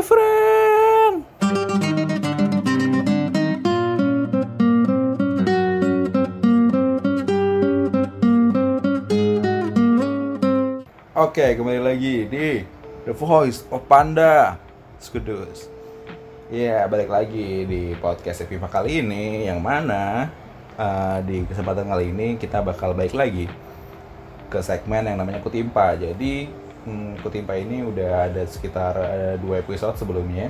friend. Oke, kembali lagi di The Voice of Panda Skudus. Ya, balik lagi di podcast Eviva kali ini yang mana eh, di kesempatan kali ini kita bakal balik lagi ke segmen yang namanya Kutimpa. Jadi hmm, Kutimpa ini udah ada sekitar eh, dua episode sebelumnya.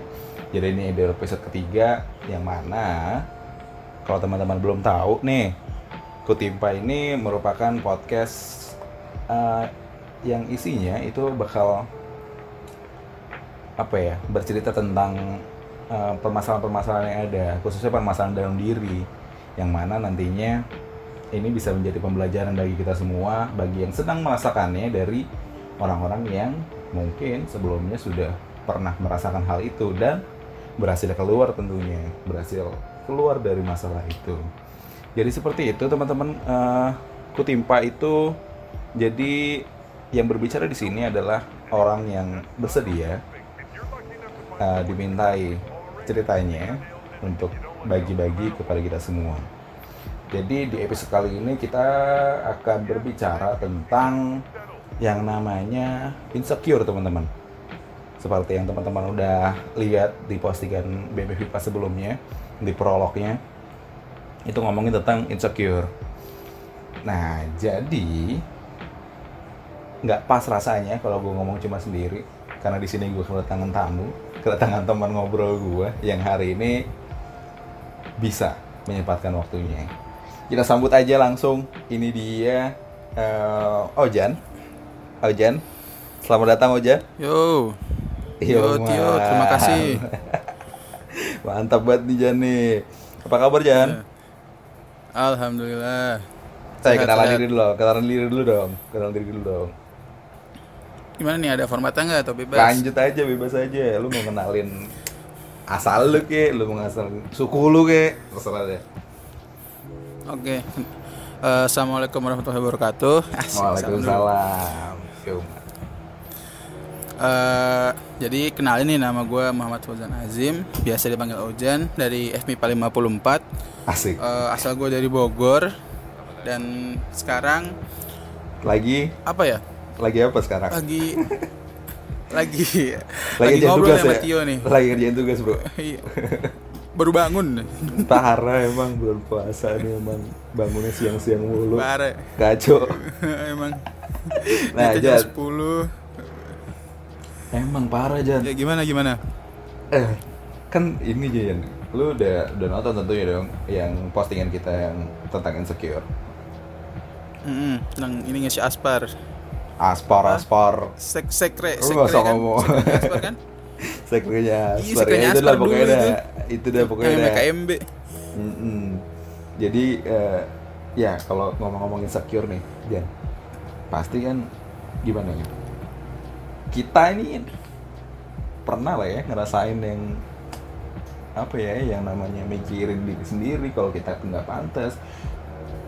Jadi ini episode ketiga yang mana kalau teman-teman belum tahu nih, Kutimpa ini merupakan podcast eh, yang isinya itu bakal apa ya bercerita tentang eh, permasalahan-permasalahan yang ada, khususnya permasalahan dalam diri, yang mana nantinya ini bisa menjadi pembelajaran bagi kita semua, bagi yang sedang merasakannya dari orang-orang yang mungkin sebelumnya sudah pernah merasakan hal itu dan berhasil keluar tentunya, berhasil keluar dari masalah itu. Jadi seperti itu teman-teman, Eh, kutimpa itu jadi yang berbicara di sini adalah orang yang bersedia eh, dimintai ceritanya untuk bagi-bagi kepada kita semua. Jadi di episode kali ini kita akan berbicara tentang yang namanya insecure teman-teman. Seperti yang teman-teman udah lihat di postingan BB Vipa sebelumnya di prolognya itu ngomongin tentang insecure. Nah jadi nggak pas rasanya kalau gue ngomong cuma sendiri karena di sini gue kedatangan tamu, kedatangan teman ngobrol gue yang hari ini bisa menyempatkan waktunya. Kita sambut aja langsung. Ini dia eh, Ojan. Ojan. Selamat datang Ojan. Yo. Yo, Tio, man. terima kasih. Mantap banget nih Jan nih. Apa kabar Jan? Alhamdulillah. Saya Sehat, kenalan sehat. diri dulu, kenalan diri dulu dong. Kenalan diri dulu dong. Gimana nih ada formatnya nggak atau bebas? Lanjut aja bebas aja. Lu mau kenalin asal lu ke, lu mau ngasal suku lu ke, terserah deh. Oke. Eh, Assalamualaikum warahmatullahi wabarakatuh. Asik. Waalaikumsalam. Eh, jadi kenalin nih nama gue Muhammad Fauzan Azim, biasa dipanggil Ojan dari FMIPA 54. Asik. Eh, asal gue dari Bogor dan sekarang Lagi apa ya? lagi apa sekarang? Lagi lagi Lagi kerjain ngobrol tugas sama ya? Tio nih. Lagi kerjain tugas, Bro. Iya. Baru bangun. Parah emang bulan puasa nih emang bangunnya siang-siang mulu. Bare. Kacau. Emang. Nah, Itu jam Jan. 10. Emang parah, Jan. Ya gimana gimana? Eh, kan ini Jan. Lu udah udah nonton tentunya dong yang postingan kita yang tentang insecure. Mm tentang ini si Aspar. Aspar, Hah? aspar. Sek sekre, Lu sekre nggak usah kan? ngomong. Sekre Aspar kan? Sekrenya Aspar sekrenya ya, itu Aspar lah pokoknya dulu dah. Itu dah pokoknya. MKMB. Mm-mm. Jadi eh, ya kalau ngomong-ngomong insecure nih, Jan, pasti kan gimana ya? Kita ini pernah lah ya ngerasain yang apa ya, yang namanya mikirin diri sendiri kalau kita tuh nggak pantas,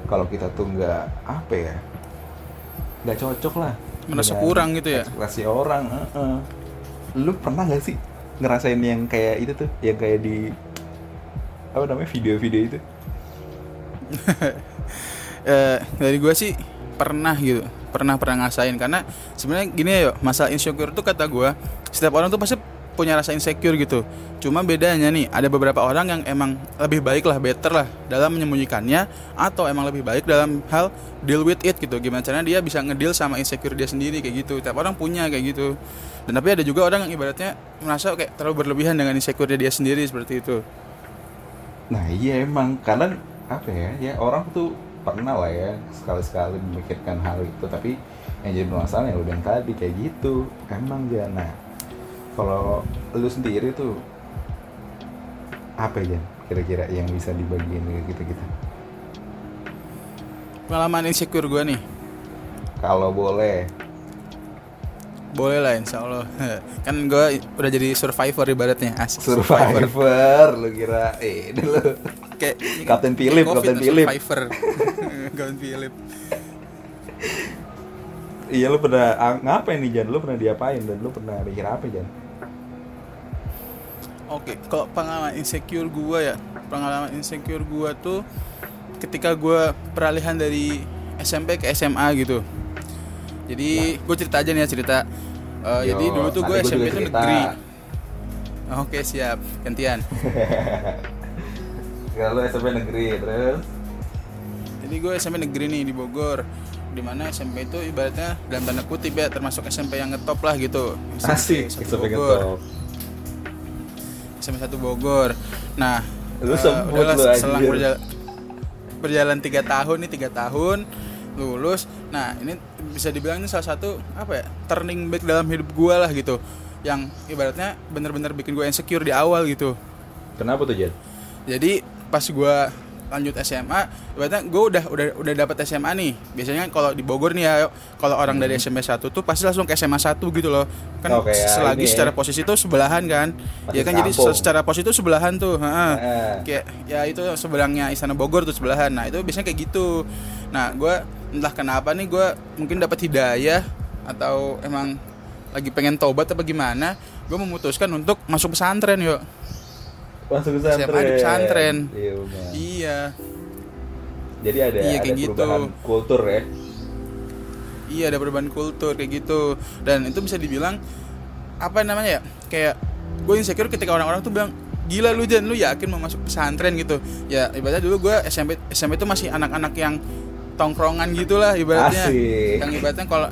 kalau kita tuh nggak apa ya, nggak cocok lah. Merasa kurang gitu ya? Ekspektasi orang. heeh. Lu pernah nggak sih ngerasain yang kayak itu tuh, yang kayak di apa namanya video-video itu? Eh, dari gua sih pernah gitu. Pernah pernah ngasain karena sebenarnya gini ya, yo, masalah insecure tuh kata gua, setiap orang tuh pasti punya rasa insecure gitu. Cuma bedanya nih, ada beberapa orang yang emang lebih baik lah, better lah dalam menyembunyikannya atau emang lebih baik dalam hal deal with it gitu. Gimana caranya dia bisa ngedeal sama insecure dia sendiri kayak gitu. Tiap orang punya kayak gitu. Dan tapi ada juga orang yang ibaratnya merasa kayak terlalu berlebihan dengan insecure dia sendiri seperti itu. Nah iya emang karena apa ya ya orang tuh pernah lah ya sekali-sekali memikirkan hal itu. Tapi yang jadi masalah ya udah yang tadi kayak gitu. Emang ya nah kalau lu sendiri tuh apa ya kira-kira yang bisa dibagiin ke kita kita Pengalaman insecure gua nih. kalau boleh. Boleh lah insya Allah. Kan gue udah jadi survivor ibaratnya. Asik. Survivor lu kira. Eh ini lu Kayak Kapten Philip, Kapten Philip. Kapten Philip iya lu pernah ah, ngapain nih Jan lu pernah diapain dan lu pernah mikir apa Jan Oke, kalau pengalaman insecure gua ya, pengalaman insecure gua tuh ketika gua peralihan dari SMP ke SMA gitu. Jadi gue cerita aja nih ya cerita. Eh, Yo, jadi dulu tuh gue SMP cerita. negeri. Oke siap, gantian. Kalau lu SMP negeri terus Jadi gue SMP negeri nih di Bogor. Di mana SMP itu ibaratnya dalam tanda kutip ya termasuk SMP yang ngetop lah gitu. asik satu SMP Bogor. ngetop. SMP 1 Bogor. Nah, Lu sebut udahlah lu, selang anjir. berjalan tiga tahun nih tiga tahun lulus. Nah, ini bisa dibilang ini salah satu apa ya turning back dalam hidup gue lah gitu. Yang ibaratnya bener-bener bikin gue insecure di awal gitu. Kenapa tuh Jan? Jadi pas gue lanjut SMA, ibaratnya gue udah udah udah dapat SMA nih. Biasanya kalau di Bogor nih ya, kalau orang dari SMP 1 tuh pasti langsung ke SMA 1 gitu loh. Kan Oh, kayak selagi ya. secara posisi tuh sebelahan kan. Pasti ya kan jadi kampung. se- secara posisi tuh sebelahan tuh, heeh. Heeh. Kayak ya itu seberangnya Istana Bogor tuh sebelahan. Nah, itu biasanya kayak gitu. Nah, gue entah kenapa nih gue mungkin dapat hidayah atau emang lagi pengen tobat apa gimana, gue memutuskan untuk masuk pesantren yuk. Langsung pesantren. SMA di pesantren. Iya, benar. Iya. Jadi ada Iya, ada kayak gitu. perubahan kultur ya. Iya ada perubahan kultur kayak gitu dan itu bisa dibilang apa namanya ya kayak gue insecure ketika orang-orang tuh bilang gila lu Jan lu yakin mau masuk pesantren gitu ya ibaratnya dulu gue SMP SMP itu masih anak-anak yang tongkrongan gitulah ibaratnya Asik. yang ibaratnya kalau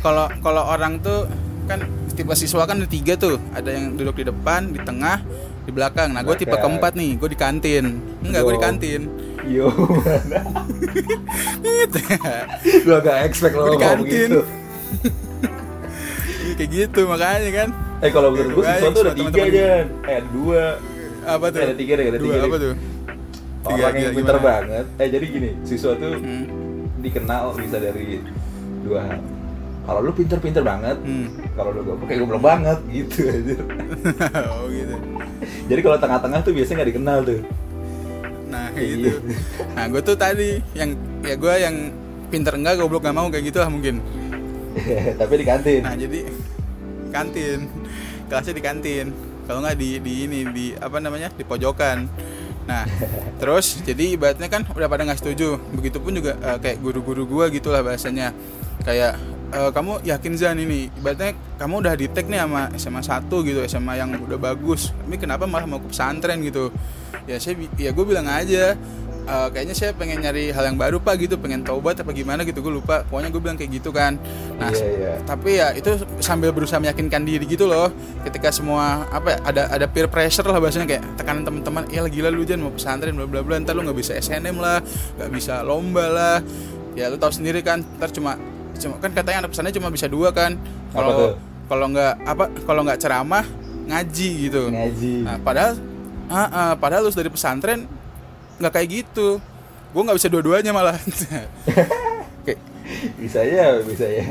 kalau kalau orang tuh kan tipe siswa kan ada tiga tuh ada yang duduk di depan di tengah di belakang nah gue tipe keempat nih gue di kantin enggak gue di kantin Yo, gitu gua gak expect lo Di kantin. gitu. Iya, kayak gitu makanya kan Eh kalau menurut gua Baik, siswa tuh ada tiga. Jan. Eh ada dua. apa tuh ada tiga deh, ada tiga apa tuh Tiga, Orang yang pinter banget. Eh jadi gini, siswa tuh hmm. dikenal bisa dari dua hal. Kalau lu pinter-pinter banget, Hmm. kalau lu goblok kayak goblok banget gitu aja. oh gitu Jadi kalau tengah-tengah tuh biasanya nggak dikenal tuh. nah Iya. gitu nah gue tuh tadi yang ya gue yang pinter enggak goblok gak mau kayak gitu lah mungkin Tapi di kantin. nah jadi kantin kelasnya di kantin kalau nggak di di ini di apa namanya di pojokan nah terus jadi ibaratnya kan udah pada nggak setuju begitupun juga eh, kayak guru-guru gua gitulah bahasanya kayak eh, kamu yakin Zan ini? Ibaratnya kamu udah di tag nih sama SMA 1 gitu SMA yang udah bagus. Tapi kenapa malah mau ke pesantren gitu? Ya saya ya gue bilang aja eh, kayaknya saya pengen nyari hal yang baru pak gitu. Pengen taubat apa gimana gitu gue lupa. Pokoknya gue bilang kayak gitu kan. Nah Iya, iya. tapi ya itu sambil berusaha meyakinkan diri gitu loh. Ketika semua apa ya, ada ada peer pressure lah bahasanya. Kayak tekanan teman-teman ya gila lu Jan mau pesantren bla bla bla ntar lu nggak bisa SNM lah nggak bisa lomba lah. Ya lu tahu sendiri kan ntar cuma cuma kan katanya anak pesantren cuma bisa dua kan kalau kalau nggak apa kalau nggak ceramah ngaji gitu Ngaji. nah padahal ah, ah, padahal lu dari pesantren nggak kayak gitu gue nggak bisa dua-duanya malah kayak Bisa ya, bisa ya.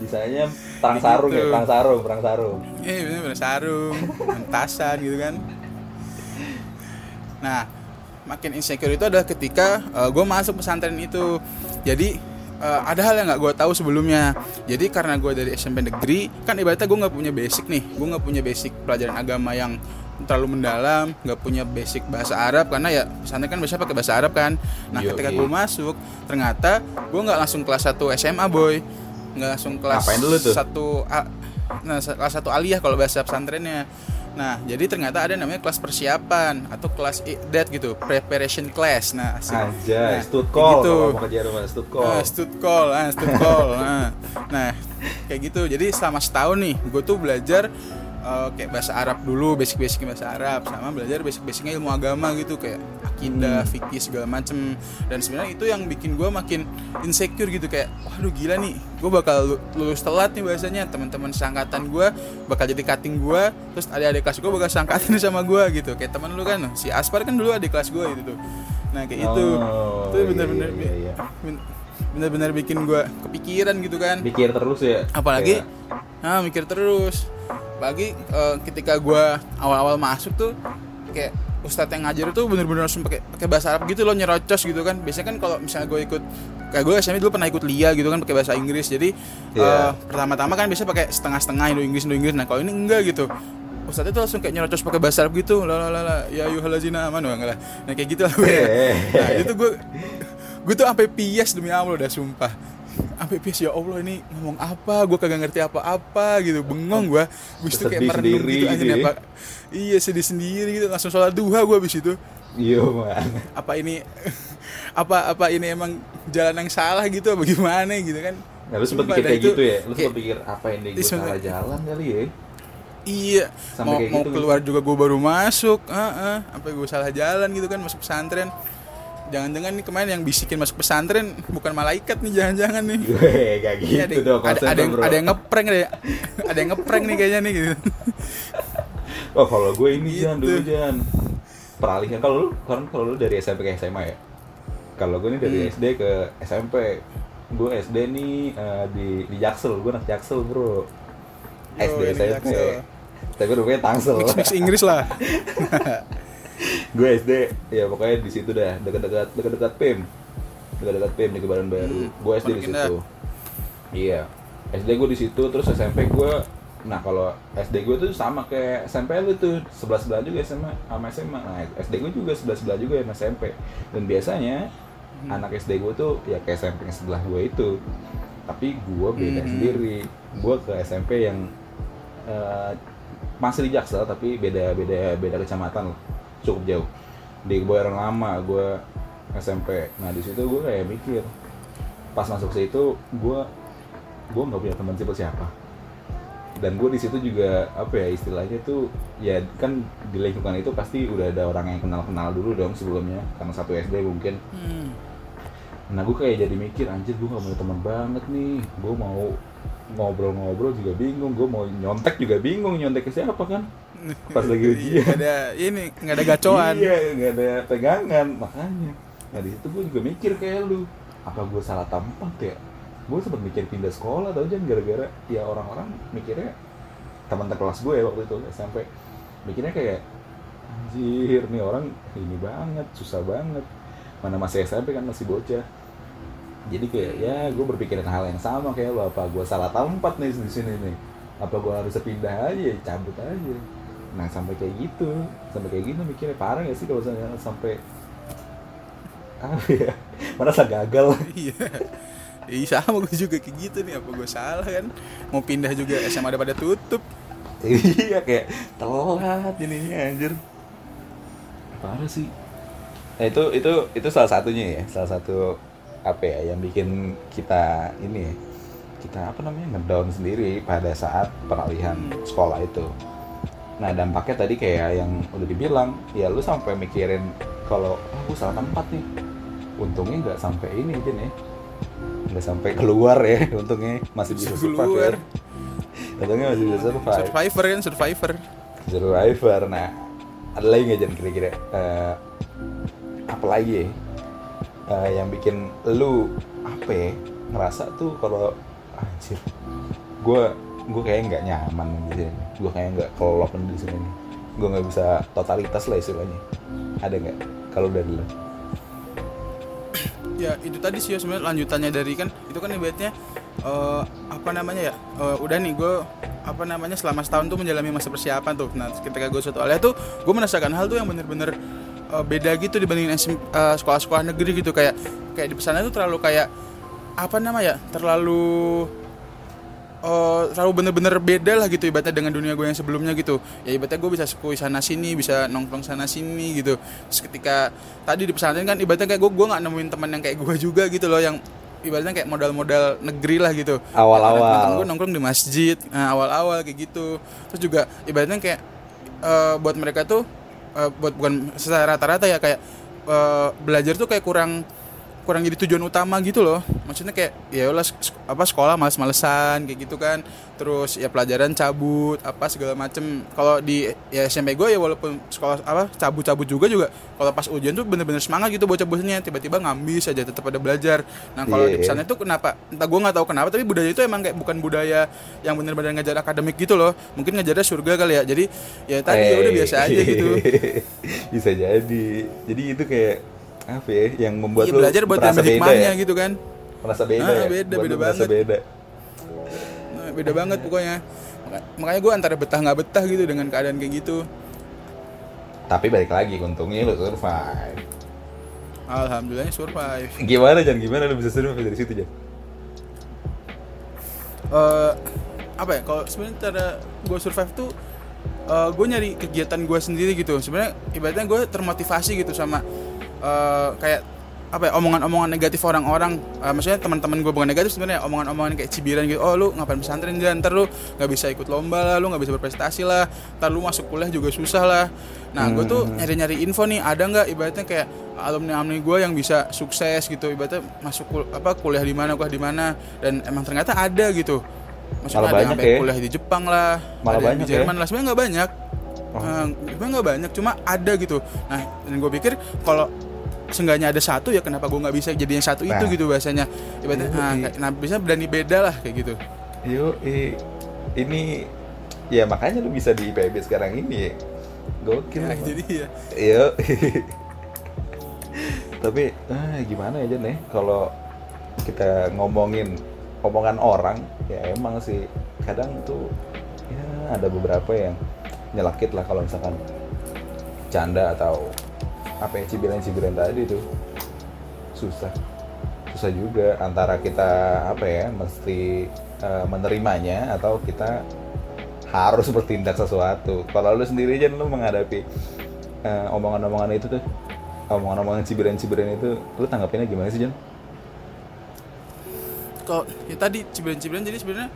Bisanya perang Kayak sarung gitu. ya, perang sarung, perang sarung. Eh, bener bener sarung, mentasan gitu kan. Nah, makin insecure itu adalah ketika gue masuk pesantren itu. Jadi eh, ada hal yang nggak gue tahu sebelumnya. Jadi karena gue dari SMP negeri, kan ibaratnya gue nggak punya basic nih. Gue nggak punya basic pelajaran agama yang terlalu mendalam, nggak punya basic bahasa Arab karena ya pesantren kan biasanya pakai bahasa Arab kan. Nah, Yoi. ketika gue masuk, ternyata gue nggak langsung kelas 1 SMA boy, nggak langsung kelas Ngapain dulu tuh? satu nah kelas satu aliyah kalau bahasa pesantrennya nah jadi ternyata ada namanya kelas persiapan atau kelas idat gitu preparation class nah asik. Aja, Nah, stud kayak call gitu. kalau mau stud call. Ah, stud call, ah, stud call. nah, nah, kayak gitu. Jadi selama setahun nih, gue tuh belajar eh, kayak bahasa Arab dulu, basic-basic bahasa Arab, sama belajar basic-basicnya ilmu agama gitu, kayak akidah, Hmm. fikih segala macem. Dan sebenarnya itu yang bikin gue makin insecure gitu, kayak, waduh gila nih, gue bakal lu- lulus telat nih bahasanya. Teman-teman seangkatan gue bakal jadi cutting gue, terus adik-adik kelas gue bakal seangkatan sama gue gitu. Kayak teman lu kan, si Aspar kan dulu adik kelas gue gitu tuh. Nah kayak itu, Oh, itu iya, bener-bener iya, iya. ben- bener-bener bikin gue kepikiran gitu kan Mikir terus ya. apalagi Kayak, nah mikir terus bagi ketika gue awal-awal masuk tuh kayak ustadz yang ngajar itu bener-bener langsung pakai pakai bahasa Arab gitu loh nyerocos gitu kan. Biasanya kan kalau misalnya gue ikut kayak gue SMP dulu pernah ikut LIA gitu kan pakai bahasa Inggris. Jadi Iya. eh, pertama-tama kan biasa pakai setengah-setengah Indo Inggris Indo Inggris. Nah kalau ini enggak gitu. Ustadznya tuh langsung kayak nyerocos pakai bahasa Arab gitu. Lah lah lah ya yuhalazina aman wah lah. Nah kayak gitu lah gue Eh. nah itu gue gue tuh sampai pias demi allah udah sumpah sampai pias ya allah ini ngomong apa? Gue kagak ngerti apa-apa gitu. Bengong gue habis itu kayak merenung gitu gitu ya. apa? Iya sedih sendiri gitu. Langsung sholat duha gue habis itu. Iya apa ini apa apa ini emang jalan yang salah gitu apa gimana gitu kan? Nah, lu sempet Sumpah, pikir kayak itu gitu ya? Lu sempet pikir apa ini gue salah jalan kali ya? Iya, Sampai mau, mau gitu, keluar juga gue baru masuk, Heeh, sampai gue salah jalan gitu kan masuk pesantren. Jangan-jangan nih kemarin yang bisikin masuk pesantren bukan malaikat nih, jangan-jangan nih. Gue gak Ini gitu ada, yang- dong ada, ada yang, bro. ada yang ngeprank deh, ada yang ngeprank nih kayaknya nih gitu. Oh kalau gue ini Gitu. Jan dulu Jan Peralihan kalau lu kan kalau lu dari SMP ke SMA ya Kalau gue nih dari Hmm. SD ke SMP Gue SD nih eh, di, di Jaksel, gue anak Jaksel bro SD ini SMP. Tapi rupanya Tangsel Mix mix Inggris lah. Gue SD, ya pokoknya di situ dah Dekat-dekat dekat-dekat PIM Dekat-dekat PIM di Kebaran Baru Hmm, Gue SD di situ Iya SD gue di situ, terus SMP gue Nah kalau SD gue tuh sama kayak SMP lu tuh sebelah sebelah juga SMA sama SMA. Nah SD gue juga sebelah sebelah juga sama SMP. Dan biasanya Hmm. anak SD gue tuh ya ke SMP yang sebelah gue itu. Tapi gue beda Hmm. sendiri. Gue ke SMP yang eh, masih di Jaksel tapi beda beda beda kecamatan lah. Cukup jauh. Di Kebayoran Lama gue SMP. Nah di situ gue kayak mikir pas masuk situ gue gue nggak punya teman siapa siapa dan gue di situ juga apa ya istilahnya tuh ya kan di lingkungan itu pasti udah ada orang yang kenal kenal dulu dong sebelumnya karena satu SD mungkin Hmm. nah gue kayak jadi mikir anjir gue gak punya teman banget nih gue mau ngobrol-ngobrol juga bingung gue mau nyontek juga bingung nyontek ke siapa kan pas lagi ujian Nggak ada ini nggak ada gacoan. Iya, nggak ada pegangan makanya. Nah di situ gue juga mikir kayak lu, apa gue salah tempat ya? Gue sempat mikir pindah sekolah tau jangan gara-gara ya orang-orang mikirnya teman kelas gue ya waktu itu SMP mikirnya kayak anjir nih orang ini banget susah banget mana masih SMP kan masih bocah jadi kayak ya gue berpikiran hal yang sama kayak lo apa gue salah tempat nih di sini nih? Apa gue harus pindah aja? Cabut aja. Nah sampai kayak gitu sampai kayak gitu mikirnya parah gak sih kalau misalnya sampai apa ya merasa gagal? Iya. Iya sama gue juga kayak gitu nih apa gue salah kan? Mau pindah juga SMA ada pada tutup. Iya kayak telat ininya anjir. Parah sih. Nah, itu itu itu salah satunya ya salah satu apa ya yang bikin kita ini ya, kita apa namanya ngedown sendiri pada saat peralihan sekolah itu. Nah dampaknya tadi kayak yang udah dibilang ya lu sampai mikirin kalau ah gue salah tempat nih. Untungnya nggak sampai ini aja nih nggak sampai keluar ya untungnya masih bisa survive ya. Untungnya masih bisa survive. Survivor kan survivor. Survivor. Nah, ada lagi nggak Jan kira-kira? Eh, apa lagi ya? Eh, yang bikin lu apa ya? Ngerasa tuh kalau anjir, gue gue kayak nggak nyaman di sini. Gue kayak nggak kelop di sini. Gue nggak bisa totalitas lah istilahnya. Ada nggak? Kalau dari lu? ya itu tadi sih ya sebenarnya lanjutannya dari kan itu kan ibaratnya eh, apa namanya ya eh, udah nih gue apa namanya selama setahun tuh menjalani masa persiapan tuh nah ketika gue suatu alih tuh gue merasakan hal tuh yang bener-bener eh, beda gitu dibandingin SM, eh, sekolah-sekolah negeri gitu. Kayak kayak di pesantren tuh terlalu kayak apa namanya terlalu eh, terlalu bener-bener beda lah gitu ibaratnya dengan dunia gue yang sebelumnya gitu. Ya ibaratnya gue bisa sekui sana sini bisa nongkrong sana sini gitu. Terus ketika tadi di pesantren kan ibaratnya kayak gue gue nggak nemuin teman yang kayak gue juga gitu loh yang ibaratnya kayak modal-modal negeri lah gitu. Awal-awal. Teman-teman gue nongkrong di masjid nah, awal-awal kayak gitu. Terus juga ibaratnya kayak eh, buat mereka tuh eh, buat bukan secara rata-rata ya kayak eh, belajar tuh kayak kurang kurang jadi tujuan utama gitu loh maksudnya kayak ya sek- apa sekolah males-malesan kayak gitu kan terus ya pelajaran cabut apa segala macem kalau di ya SMP gue ya walaupun sekolah apa cabut-cabut juga juga kalau pas ujian tuh bener-bener semangat gitu bocah-bocahnya tiba-tiba ngambis aja tetap ada belajar nah kalau di Iya. pesantren itu kenapa entah gue nggak tahu kenapa tapi budaya itu emang kayak bukan budaya yang bener-bener ngajar akademik gitu loh mungkin ngajarnya surga kali ya jadi ya tadi ya udah biasa aja gitu bisa jadi. Jadi itu kayak apa ya? Yang membuat lu belajar buat merasa ambil beda ya? gitu kan Merasa beda Ah, ya? beda, Buat beda banget. beda. Nah, beda banget pokoknya makanya gue antara betah nggak betah gitu dengan keadaan kayak gitu Tapi balik lagi, untungnya lu survive. alhamdulillahnya survive Gimana Jan? Gimana lu bisa survive dari situ Jan? eh apa ya kalau sebenarnya cara gue survive tuh gue nyari kegiatan gue sendiri gitu sebenarnya ibaratnya gue termotivasi gitu sama eh, kayak apa ya omongan-omongan negatif orang-orang Eh, maksudnya teman-teman gue bukan negatif sebenarnya omongan-omongan kayak cibiran gitu oh lu ngapain pesantren jangan ntar lu nggak bisa ikut lomba lah lu nggak bisa berprestasi lah ntar lu masuk kuliah juga susah lah nah gue tuh nyari-nyari info nih ada nggak ibaratnya kayak alumni alumni gue yang bisa sukses gitu ibaratnya masuk kul- apa kuliah di mana kuliah di mana dan emang ternyata ada gitu Maksudnya Malah ada yang ya? kuliah di Jepang lah, Malah ada yang banyak di ya? Jerman lah. Sebenarnya nggak banyak, Oh. Eh, sebenarnya nggak banyak, cuma ada gitu. Nah, dan gue pikir kalau seenggaknya ada satu ya kenapa gue nggak bisa jadi yang satu itu Nah. gitu bahasanya. Ibaratnya, Iya, nah, iya. nah bisa berani beda lah kayak gitu. Yuk, ini ya makanya lu bisa di IPB sekarang ini ya. Gokil. Ya, emang. jadi ya. Iya. Tapi ah, gimana ya Jan ya kalau kita ngomongin omongan orang ya emang sih kadang tuh ya ada beberapa yang nyelakit lah kalau misalkan canda atau apa ya cibiran-cibiran tadi tuh. Susah. Susah juga antara kita apa ya mesti eh, menerimanya atau kita harus bertindak sesuatu. Kalau lu sendiri aja lu menghadapi eh, omongan-omongan itu tuh omongan-omongan cibiran-cibiran itu lu tanggapinnya gimana sih Jan? Kalau ya tadi cibiran-cibiran jadi sebenarnya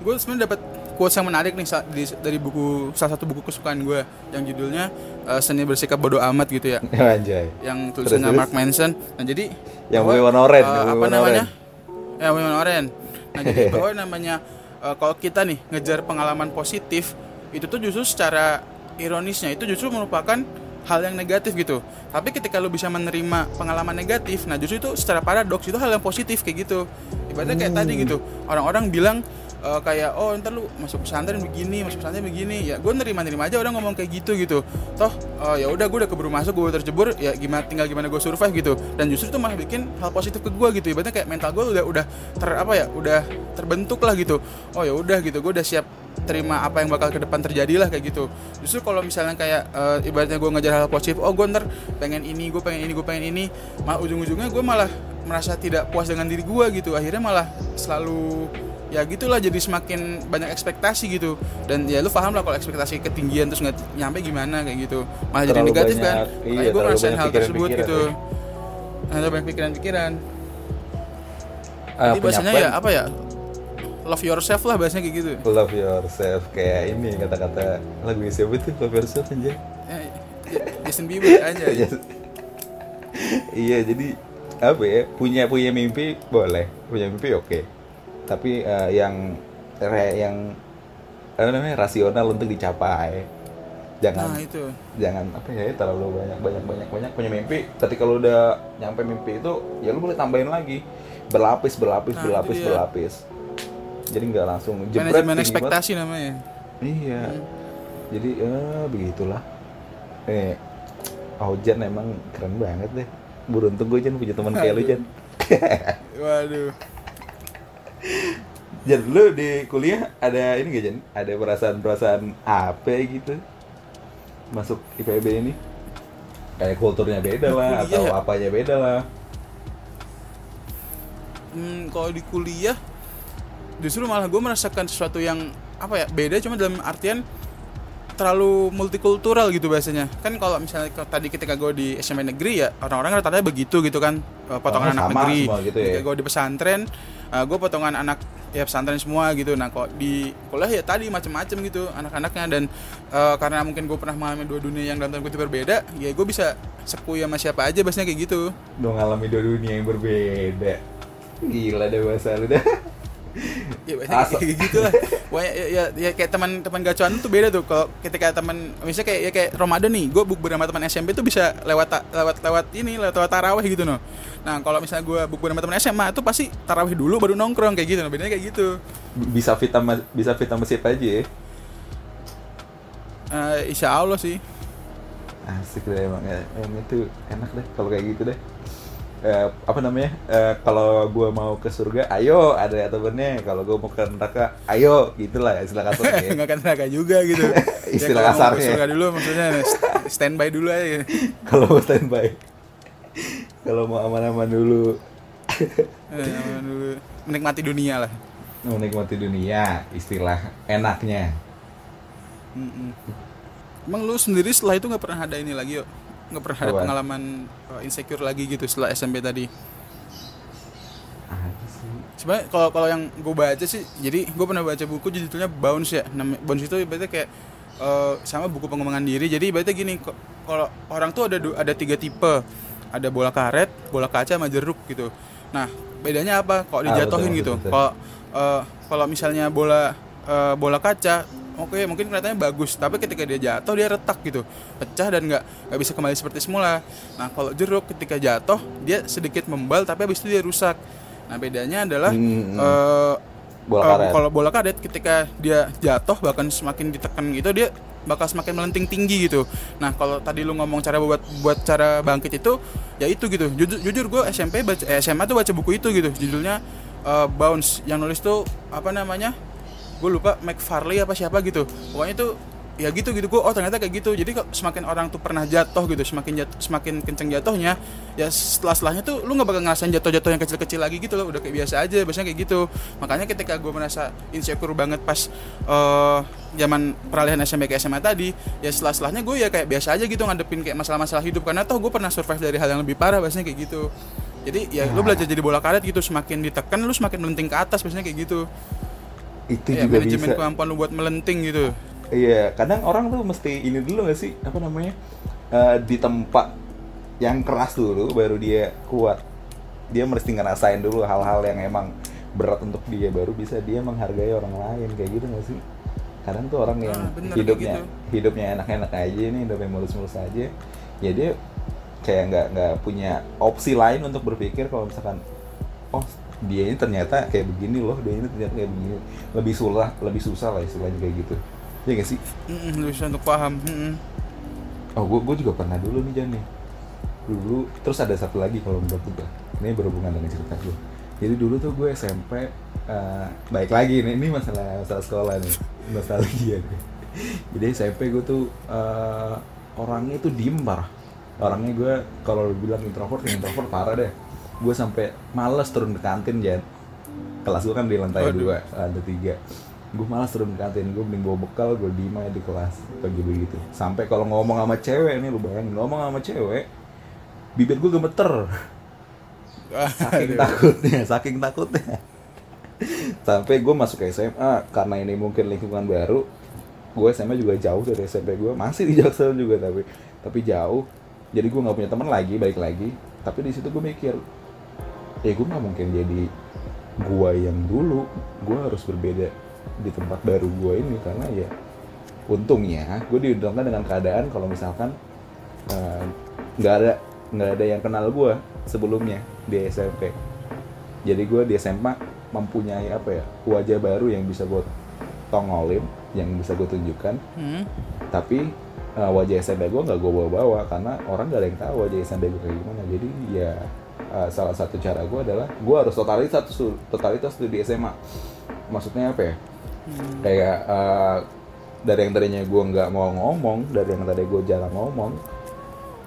gue sebenarnya dapat quotes yang menarik nih di- dari buku salah satu buku kesukaan gue yang judulnya eh, seni bersikap bodoh amat gitu ya Anjay. yang tulisannya? Mark Manson. Nah jadi Yang bahwa, warna oranye, eh, yang apa namanya? oranye. Ya warna oranye. Nah jadi bahwa namanya eh, kalau kita nih ngejar pengalaman positif itu tuh justru secara ironisnya itu justru merupakan hal yang negatif gitu. Tapi ketika lu bisa menerima pengalaman negatif, nah justru itu secara paradoks itu hal yang positif kayak gitu. Ibaratnya kayak tadi gitu. Orang-orang bilang eh, kayak oh ntar lu masuk pesantren begini, masuk pesantren begini. Ya gue nerima-nerima aja orang ngomong kayak gitu gitu. Toh eh, ya udah gue udah keburu masuk, gue terjebur, ya gimana tinggal gimana gue survive gitu. Dan justru itu malah bikin hal positif ke gue gitu. Ibaratnya kayak mental gue udah udah ter apa ya, udah terbentuk lah gitu. Oh ya udah gitu, gue udah siap terima apa yang bakal ke depan terjadi lah kayak gitu justru kalau misalnya kayak eh, ibaratnya gue ngejar hal positif oh gue ntar pengen ini gue pengen ini gue pengen ini malah ujung-ujungnya gue malah merasa tidak puas dengan diri gue gitu akhirnya malah selalu ya gitulah jadi semakin banyak ekspektasi gitu. Dan ya lu paham lah kalau ekspektasi ketinggian terus nggak nyampe gimana kayak gitu. Malah jadi Terlalu negatif banyak, kan iya, gue ngerasain hal tersebut pikiran-pikiran gitu. ya. ada banyak pikiran-pikiran. Ah, jadi penyampaian ya apa ya? Love yourself lah bahasanya kayak gitu. Love yourself kayak ini kata-kata lagu siapa tuh love yourself aja Eh, Justin Bieber aja iya jadi apa ya? Punya punya mimpi boleh. Punya mimpi oke tapi eh, yang re- yang apa namanya rasional untuk dicapai. Jangan nah itu. jangan apa ya terlalu banyak banyak banyak banyak punya mimpi. Ketika lu udah nyampe mimpi itu ya lu boleh tambahin lagi. Berlapis berlapis Nah, berlapis berlapis. Jadi nggak langsung jebret manajemen banget. ekspektasi namanya. Iya. Jadi eh begitulah. Eh Ojan emang keren banget deh. Beruntung gue Jan punya teman kayak lu Jan waduh Jan lu di kuliah ada ini gak Jan? Ada perasaan-perasaan apa gitu? Masuk IPB ini? Kayak kulturnya beda lah atau ya? apanya beda lah. Hmm, kalau di kuliah justru malah gue merasakan sesuatu yang apa ya beda cuma dalam artian terlalu multikultural gitu bahasanya kan kalau misalnya tadi ketika gue di SMA negeri ya orang-orang rata-rata begitu gitu kan. Eh, potongan Oh, anak negeri. gitu ya? ketika gue di pesantren gue potongan anak ya pesantren semua gitu. Nah kok di kuliah ya tadi macam-macam gitu anak-anaknya. Dan eh, karena mungkin gue pernah mengalami dua dunia yang dalam tanda kutip berbeda ya gue bisa sepuh sama siapa aja bahasanya kayak gitu. Dong ngalami dua dunia yang berbeda. Gila deh bahasa lu dah ya biasanya kayak gitu lah Pokoknya ya, ya, ya kayak teman-teman gacuan tuh beda tuh. Kalau ketika teman misalnya kayak ya kayak Ramadan nih gue bukber sama teman SMP tuh bisa lewat lewat lewat ini lewat, lewat tarawih gitu no nah kalau misalnya gue bukber sama teman SMA tuh pasti tarawih dulu baru nongkrong kayak gitu no bedanya kayak gitu. Bisa fit sama bisa fit sama siapa aja ya? Eh, insya Allah sih. Asik deh emang ya. Emang itu enak deh kalau kayak gitu deh eh, apa namanya? Eh, kalau gue mau ke surga ayo ada temennya kalau gue mau ke neraka ayo gitulah istilah kasarnya ya. nggak akan neraka juga gitu. Istilah kalau mau kasarnya. ke surga dulu maksudnya st- standby dulu aja. Kalau mau standby. Kalau mau aman-aman dulu. Eh, aman dulu. Menikmati dunia lah. Menikmati dunia istilah enaknya. Mm-mm. emang lu sendiri setelah itu nggak pernah ada ini lagi yuk nggak pernah ada pengalaman uh, insecure lagi gitu setelah SMP tadi? Sebenarnya kalau kalau yang gue baca sih jadi gue pernah baca buku judulnya Bounce ya. Namanya Bounce itu ibaratnya kayak eh, sama buku pengembangan diri. Jadi ibaratnya gini kalau orang tuh ada ada tiga tipe. Ada bola karet bola kaca sama jeruk gitu. Nah bedanya apa? Kalau Ah, dijatuhin betul, gitu. kalau eh, kalau misalnya bola eh, bola kaca oke mungkin kelihatannya bagus tapi ketika dia jatuh dia retak gitu pecah dan nggak nggak bisa kembali seperti semula nah kalau jeruk ketika jatuh dia sedikit membal tapi habis itu dia rusak nah bedanya adalah Hmm, bola eh, karet kalau bola karet ketika dia jatuh bahkan semakin ditekan gitu dia bakal semakin melenting tinggi gitu. Nah kalau tadi lu ngomong cara buat buat cara bangkit itu ya itu gitu. Jujur, jujur gue SMP baca eh, SMA tuh baca buku itu gitu. Judulnya eh, Bounce yang nulis tuh apa namanya? Gue lupa McFarley apa siapa gitu. Pokoknya itu ya gitu gitu. Gue oh ternyata kayak gitu. Jadi kok semakin orang tuh pernah jatuh gitu semakin jat- semakin kenceng jatuhnya ya setelah setelahnya tuh lu nggak bakal ngerasain jatuh-jatuh yang kecil-kecil lagi gitu loh. Udah kayak biasa aja biasanya kayak gitu. Makanya ketika gue merasa insecure banget pas eh, zaman peralihan SMP ke SMA tadi ya setelah setelahnya gue ya kayak biasa aja gitu ngadepin kayak masalah-masalah hidup. Karena toh gue pernah survive dari hal yang lebih parah biasanya kayak gitu. Jadi ya lu belajar jadi bola karet gitu. Semakin ditekan lu semakin melenting ke atas biasanya kayak gitu itu ya juga manajemen bisa kemampuan lu buat melenting gitu Iya, kadang orang tuh mesti ini dulu gak sih? Apa namanya? Eh, di tempat yang keras dulu baru dia kuat. Dia mesti ngerasain dulu hal-hal yang emang berat untuk dia baru bisa dia menghargai orang lain kayak gitu gak sih? Kadang tuh orang yang Ah, bener, hidupnya gitu. hidupnya enak-enak aja nih, hidupnya mulus-mulus aja. Ya dia kayak nggak nggak punya opsi lain untuk berpikir kalau misalkan oh dia ini ternyata kayak begini loh, dia ini ternyata kayak begini. Lebih susah, lebih susah lah istilahnya kayak gitu. Iya gak sih? Lu bisa untuk paham. Oh, gue gue juga pernah dulu nih Jan nih. Dulu terus ada satu lagi kalau menurut gue. Ini berhubungan dengan cerita gue. Jadi dulu tuh gue SMP eh, baik lagi nih ini masalah masalah sekolah nih nostalgia nih. Jadi SMP gue tuh eh, orangnya tuh diem parah. Orangnya gue kalau bilang introvert ya introvert parah deh. Gue sampai males turun ke kantin Jan. Kelas gue kan di lantai Waduh. dua, ada tiga. Gue malas turun ke kantin, gue mending bawa bekal, gue diem aja di kelas pagi begitu. Sampai kalau ngomong sama cewek nih, lu bayangin ngomong sama cewek, bibir gue gemeter saking Aduh. takutnya saking takutnya sampai gue masuk ke SMA karena ini mungkin lingkungan baru gue SMA juga jauh dari SMP gue masih di Jaksel juga tapi tapi jauh jadi gue nggak punya teman lagi balik lagi tapi di situ gue mikir ya gue nggak mungkin jadi gue yang dulu. Gue harus berbeda di tempat baru gue ini karena ya untungnya gue diuntungkan dengan keadaan kalau misalkan eh, nggak ada nggak ada yang kenal gue sebelumnya di SMP jadi gue di SMA mempunyai apa ya wajah baru yang bisa gue tongolin yang bisa gue tunjukkan. Hmm. tapi eh, wajah SMP gue nggak gue bawa-bawa karena orang gak ada yang tahu wajah SMP gue kayak gimana. Jadi ya eh, salah satu cara gue adalah gue harus totalitas totalitas tuh di SMA maksudnya apa ya? Hmm. kayak eh, dari yang tadinya gue nggak mau ngomong dari yang tadi gue jarang ngomong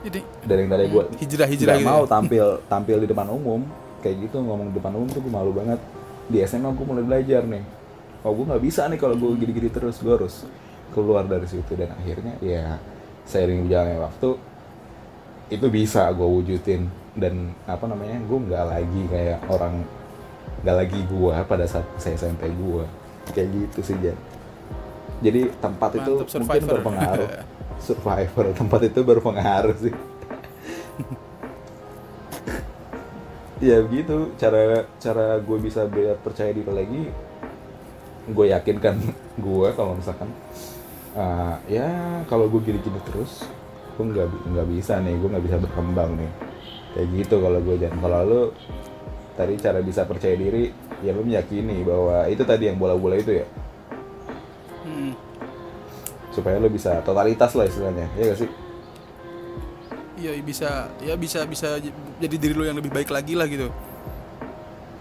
Jadi dari yang tadi gue hijrah hijrah gitu. mau tampil tampil di depan umum kayak gitu ngomong di depan umum tuh gue malu banget. Di SMA gue mulai belajar nih. Oh gue nggak bisa nih kalau gue gini-gini terus gue harus keluar dari situ. Dan akhirnya ya seiring berjalannya waktu itu bisa gue wujudin dan apa namanya gue nggak lagi kayak orang nggak lagi gue pada saat saya SMP gue kayak gitu sih Jan jadi tempat itu Mantap, mungkin survivor. berpengaruh. Survivor tempat itu berpengaruh sih. Ya begitu. Cara cara gue bisa biar percaya diri lagi gue yakinkan gue kalau misalkan ah, ya kalau gue gini-gini terus gue nggak nggak bisa nih gue nggak bisa berkembang nih kayak gitu kalau gue dan kalau lu tadi cara bisa percaya diri ya lu meyakini bahwa itu tadi yang bola-bola itu ya Hmm. supaya lu bisa totalitas lah istilahnya ya gak sih iya bisa ya bisa bisa jadi diri lu yang lebih baik lagi lah gitu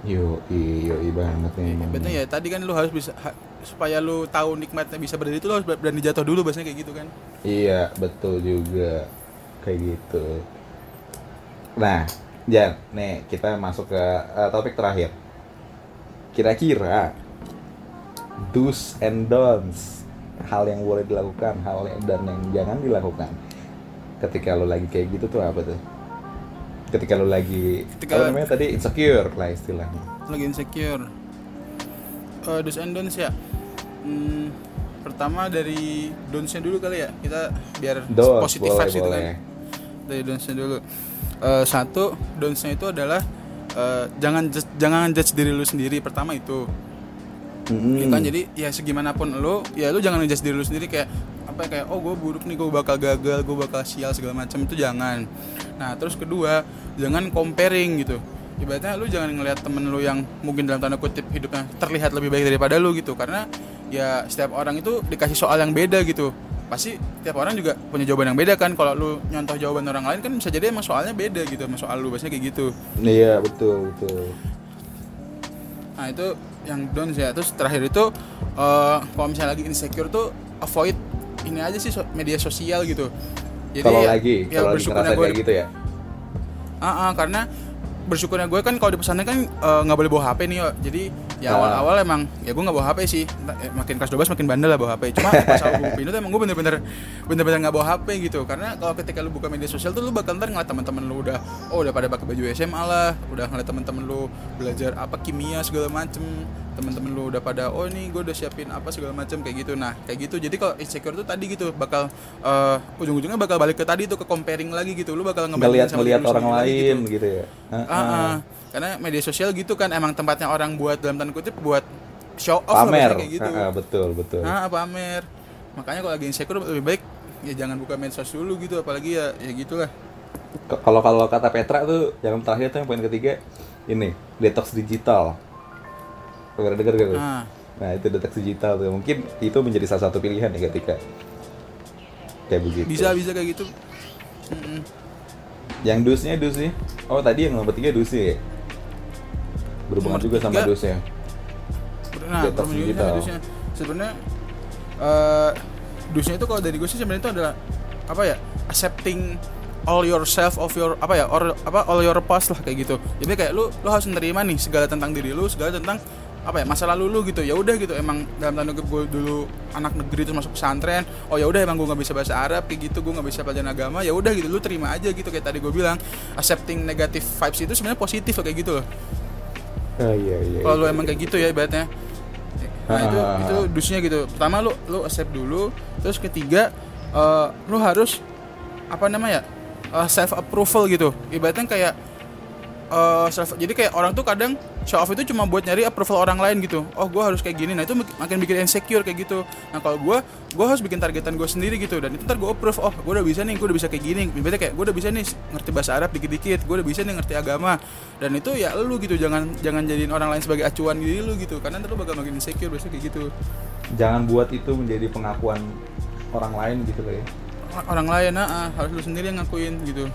yo yo banget nih emang. Berarti ya tadi kan lu harus bisa ha- supaya lu tahu nikmatnya bisa berdiri itu lu harus berani jatuh dulu bahasanya kayak gitu kan Iya, betul juga. Kayak gitu. Nah, Jan, nih kita masuk ke eh, topik terakhir. Kira-kira do's and don'ts, hal yang boleh dilakukan, hal yang dan yang jangan dilakukan. Ketika lo lagi kayak gitu tuh apa tuh? Ketika lo lagi Ketika- apa namanya tadi insecure lah istilahnya. lagi insecure Eh do's and don'ts ya Hmm, pertama dari don'ts-nya dulu kali ya kita biar Don'ts, positif boleh, vibes gitu boleh. kan dari don'ts-nya dulu. Eh, satu don'ts-nya itu adalah eh, jangan judge- jangan judge diri lu sendiri pertama itu. Mm-mm. Ya kan? Jadi ya segimanapun lu ya lu jangan ngejudge diri lu sendiri kayak apa ya, kayak oh gue buruk nih gue bakal gagal gue bakal sial segala macam itu jangan. Nah terus kedua jangan comparing gitu. Ibaratnya lu jangan ngelihat temen lu yang mungkin dalam tanda kutip hidupnya terlihat lebih baik daripada lu gitu. Karena ya setiap orang itu dikasih soal yang beda gitu pasti tiap orang juga punya jawaban yang beda kan kalau lu nyontoh jawaban orang lain kan bisa jadi emang soalnya beda gitu sama soal lu biasanya kayak gitu Iya, betul, betul. Nah itu yang down ya. Terus terakhir itu eh kalau misalnya lagi insecure tuh avoid ini aja sih so- media sosial gitu. Jadi Kalau ya- lagi, ya kalau bersyukurnya gue gitu ya. Ah, ah, karena bersyukurnya gue kan kalau di pesantren kan eh, nggak boleh bawa HP nih yo. Jadi ya awal-awal emang ya gue nggak bawa HP sih. Eh, makin kelas 12 makin bandel lah bawa HP. Cuma pas awal gue pindah tuh emang gue bener-bener bener-bener nggak bawa HP gitu. Karena kalau ketika lu buka media sosial tuh lu bakal ntar ngeliat teman-teman lu udah oh udah pada pakai baju SMA lah, udah ngeliat teman-teman lu belajar apa kimia segala macem teman-teman lu udah pada oh ini gue udah siapin apa segala macem kayak gitu nah kayak gitu jadi kalau insecure tuh tadi gitu bakal eh, ujung-ujungnya bakal balik ke tadi tuh ke comparing lagi gitu lu bakal ngebandingin sama ngeliat orang lain gitu. gitu ya. Ah, Ah, ah. ah. Karena media sosial gitu kan emang tempatnya orang buat dalam tanda kutip buat show off lah Pamer. biasanya kayak gitu. Ah, betul, betul. Nah, pamer. Makanya kalau lagi insecure lebih baik ya jangan buka medsos dulu gitu apalagi ya ya gitulah. Kalau kalau kata Petra tuh yang terakhir tuh yang poin ketiga ini detox digital. Pernah dengar gak? Nah, Nah itu detox digital tuh mungkin itu menjadi salah satu pilihan ya ketika kayak begitu. bisa bisa kayak gitu. Mm-mm. Yang dusnya dus sih. Oh tadi yang nomor tiga dus ya. Berhubungan juga sama tiga. dusnya. Nah, permenjurnya digital. dusnya. Sebenarnya eh dusnya itu kalau dari gue sih sebenarnya itu adalah apa ya? Accepting all yourself of your apa ya? Or, apa all your past lah kayak gitu. Jadi kayak lu lu harus menerima nih segala tentang diri lu, segala tentang apa ya masa lalu lu gitu ya udah gitu emang dalam tanda kutip gue dulu anak negeri terus masuk pesantren oh ya udah emang gue nggak bisa bahasa Arab kayak gitu gue nggak bisa pelajaran agama ya udah gitu lu terima aja gitu kayak tadi gue bilang accepting negative vibes itu sebenarnya positif loh, kayak gitu loh Oh iya iya. kalau iya. emang kayak gitu ya ibaratnya nah itu Ah. itu dusnya gitu pertama lu lu accept dulu terus ketiga eh, lu harus apa namanya self approval gitu ibaratnya kayak eh, self jadi kayak orang tuh kadang show off itu cuma buat nyari approval orang lain gitu. Oh gue harus kayak gini. Nah itu mak- makin bikin insecure kayak gitu. Nah kalau gue gue harus bikin targetan gue sendiri gitu. Dan itu ntar gue approve. Oh gue udah bisa nih gue udah bisa kayak gini. Ibaratnya kayak gue udah bisa nih ngerti bahasa Arab dikit-dikit. Gue udah bisa nih ngerti agama. Dan itu ya lu gitu. Jangan jangan jadiin orang lain sebagai acuan diri lu gitu. Karena ntar lu bakal makin insecure biasanya kayak gitu. Jangan buat itu menjadi pengakuan orang lain gitu ya. orang lain ah, ah, harus lu sendiri yang ngakuin gitu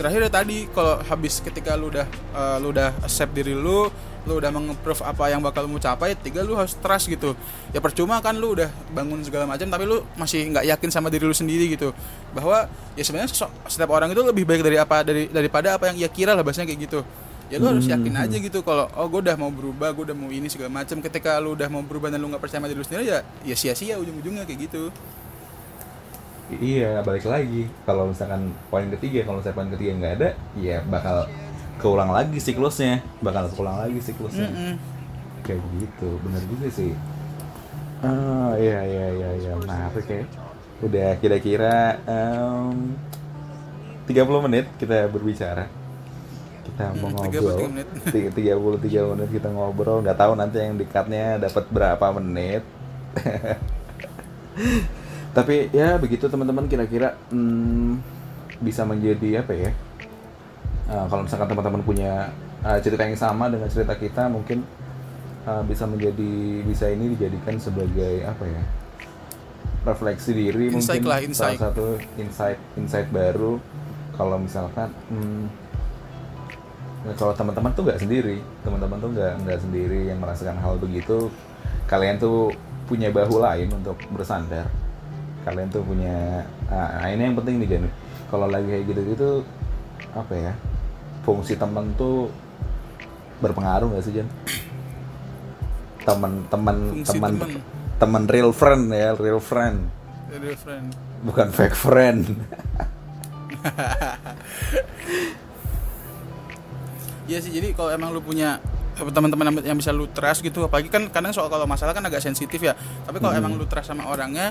terakhir ya tadi kalau habis ketika lu udah eh, lu udah accept diri lu lu udah meng-approve apa yang bakal lu capai tiga lu harus trust gitu. Ya percuma kan lu udah bangun segala macam tapi lu masih nggak yakin sama diri lu sendiri gitu. Bahwa ya sebenarnya setiap orang itu lebih baik dari apa dari daripada apa yang ia kira lah bahasanya kayak gitu. Ya lu harus yakin aja gitu kalau oh gue udah mau berubah gue udah mau ini segala macam. Ketika lu udah mau berubah dan lu nggak percaya sama diri lu sendiri ya ya sia-sia ujung-ujungnya kayak gitu Iya, balik lagi. Kalau misalkan poin ketiga, kalau misalkan poin ketiga nggak ada, ya bakal keulang lagi siklusnya, bakal keulang lagi siklusnya. Mm-mm. Kayak gitu, bener juga sih. Oh iya iya iya iya, menarik ya. Udah kira-kira em, 30 menit kita berbicara. Kita mau Hmm, 33 ngobrol. menit. Tiga- 33 menit kita ngobrol, nggak tahu nanti yang dekatnya dapat berapa menit. Tapi ya begitu teman-teman kira-kira hmm, bisa menjadi apa ya? Eh, kalau misalkan teman-teman punya eh, cerita yang sama dengan cerita kita, mungkin eh, bisa menjadi bisa ini dijadikan sebagai apa ya? refleksi diri Insight mungkin lah, insight. salah satu insight insight baru kalau misalkan hmm, kalau teman-teman tuh nggak sendiri teman-teman tuh nggak nggak sendiri yang merasakan hal begitu kalian tuh punya bahu lain untuk bersandar kalian tuh punya nah ini yang penting nih Jan kalau lagi kayak gitu gitu apa ya fungsi teman tuh berpengaruh nggak sih Jan teman-teman Fungsi teman teman. teman real friend ya real friend Real friend. bukan fake friend Iya sih, jadi kalau emang lu punya teman-teman yang bisa lu trust gitu, apalagi kan kadang soal kalau masalah kan agak sensitif ya. Tapi kalau emang lu trust sama orangnya,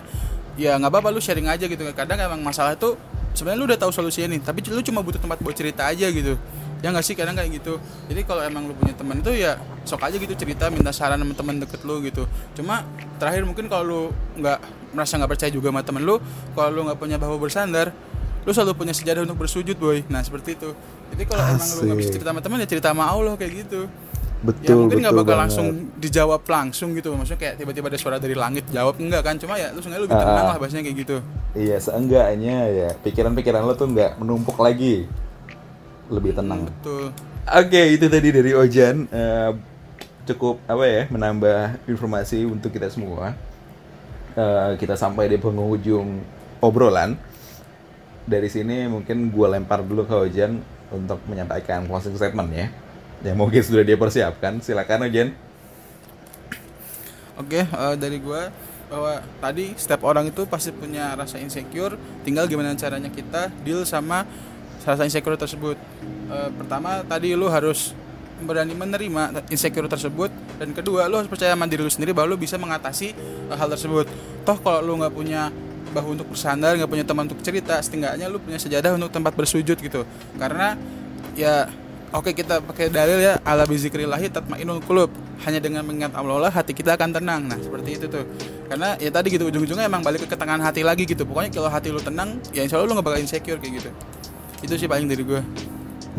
ya nggak apa-apa lu sharing aja gitu. Kadang emang masalah itu sebenarnya lu udah tahu solusinya nih, tapi lu cuma butuh tempat buat cerita aja gitu. Ya nggak sih kadang kayak gitu. Jadi kalau emang lu punya teman itu ya sok aja gitu cerita, minta saran sama teman deket lu gitu. Cuma terakhir mungkin kalau lu nggak merasa nggak percaya juga sama temen lu, kalau lu nggak punya bahu bersandar, lu selalu punya sejarah untuk bersujud boy. Nah seperti itu. Jadi kalau emang lu nggak bisa cerita sama teman ya cerita sama Allah kayak gitu betul ya mungkin nggak bakal banget. langsung dijawab langsung gitu maksudnya kayak tiba-tiba ada suara dari langit jawab enggak kan cuma ya lu sengaja lebih tenang ah. lah bahasanya kayak gitu iya seenggaknya ya pikiran-pikiran lo tuh nggak menumpuk lagi lebih tenang betul Oke, itu tadi dari Ojan. Eh, cukup apa ya, menambah informasi untuk kita semua. Eh, kita sampai di penghujung obrolan. Dari sini mungkin gue lempar dulu ke Ojan untuk menyampaikan closing statement ya. Yang mungkin sudah dia persiapkan. Silakan Ojan. oke eh, dari gua bahwa tadi setiap orang itu pasti punya rasa insecure. Tinggal gimana caranya kita deal sama rasa insecure tersebut. Eh, pertama tadi lu harus berani menerima insecure tersebut. Dan kedua lu harus percaya sama diri lu sendiri bahwa lu bisa mengatasi eh, hal tersebut. Toh kalau lu nggak punya bahu untuk bersandar nggak punya teman untuk cerita setidaknya lu punya sejadah untuk tempat bersujud gitu. Karena ya oke kita pakai dalil ya ala bizikrillahi tatmainul qulub hanya dengan mengingat Allah lah hati kita akan tenang nah seperti itu tuh karena ya tadi gitu ujung-ujungnya emang balik ke ketenangan hati lagi gitu pokoknya kalau hati lu tenang ya insya Allah lu nggak bakal insecure kayak gitu itu sih paling dari gue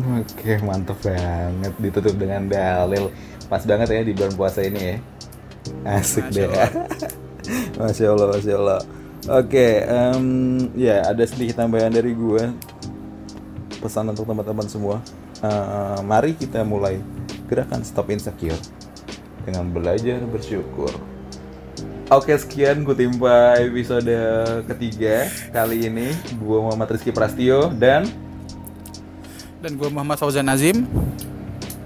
Oke, mantep banget. Ditutup dengan dalil. Pas banget ya di bulan puasa ini ya. Asik Masya deh. Allah. Masya Allah, Masya Allah. Oke, em, ya ada sedikit tambahan dari gue. Pesan untuk teman-teman semua. Eh, mari kita mulai gerakan Stop Insecure dengan belajar bersyukur. Oke sekian gue timpa episode ketiga kali ini. Gue Muhammad Rizky Prastio dan dan gue Muhammad Fauzan Nazim.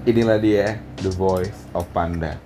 inilah dia The Voice of Panda